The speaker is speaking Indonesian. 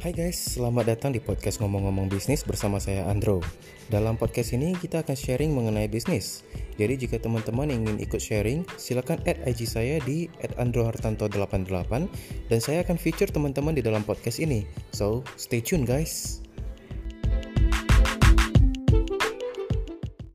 Hai guys, selamat datang di podcast ngomong-ngomong bisnis bersama saya Andro. Dalam podcast ini kita akan sharing mengenai bisnis. Jadi jika teman-teman ingin ikut sharing, silakan add IG saya di @androhartanto88 dan saya akan feature teman-teman di dalam podcast ini. So, stay tune guys.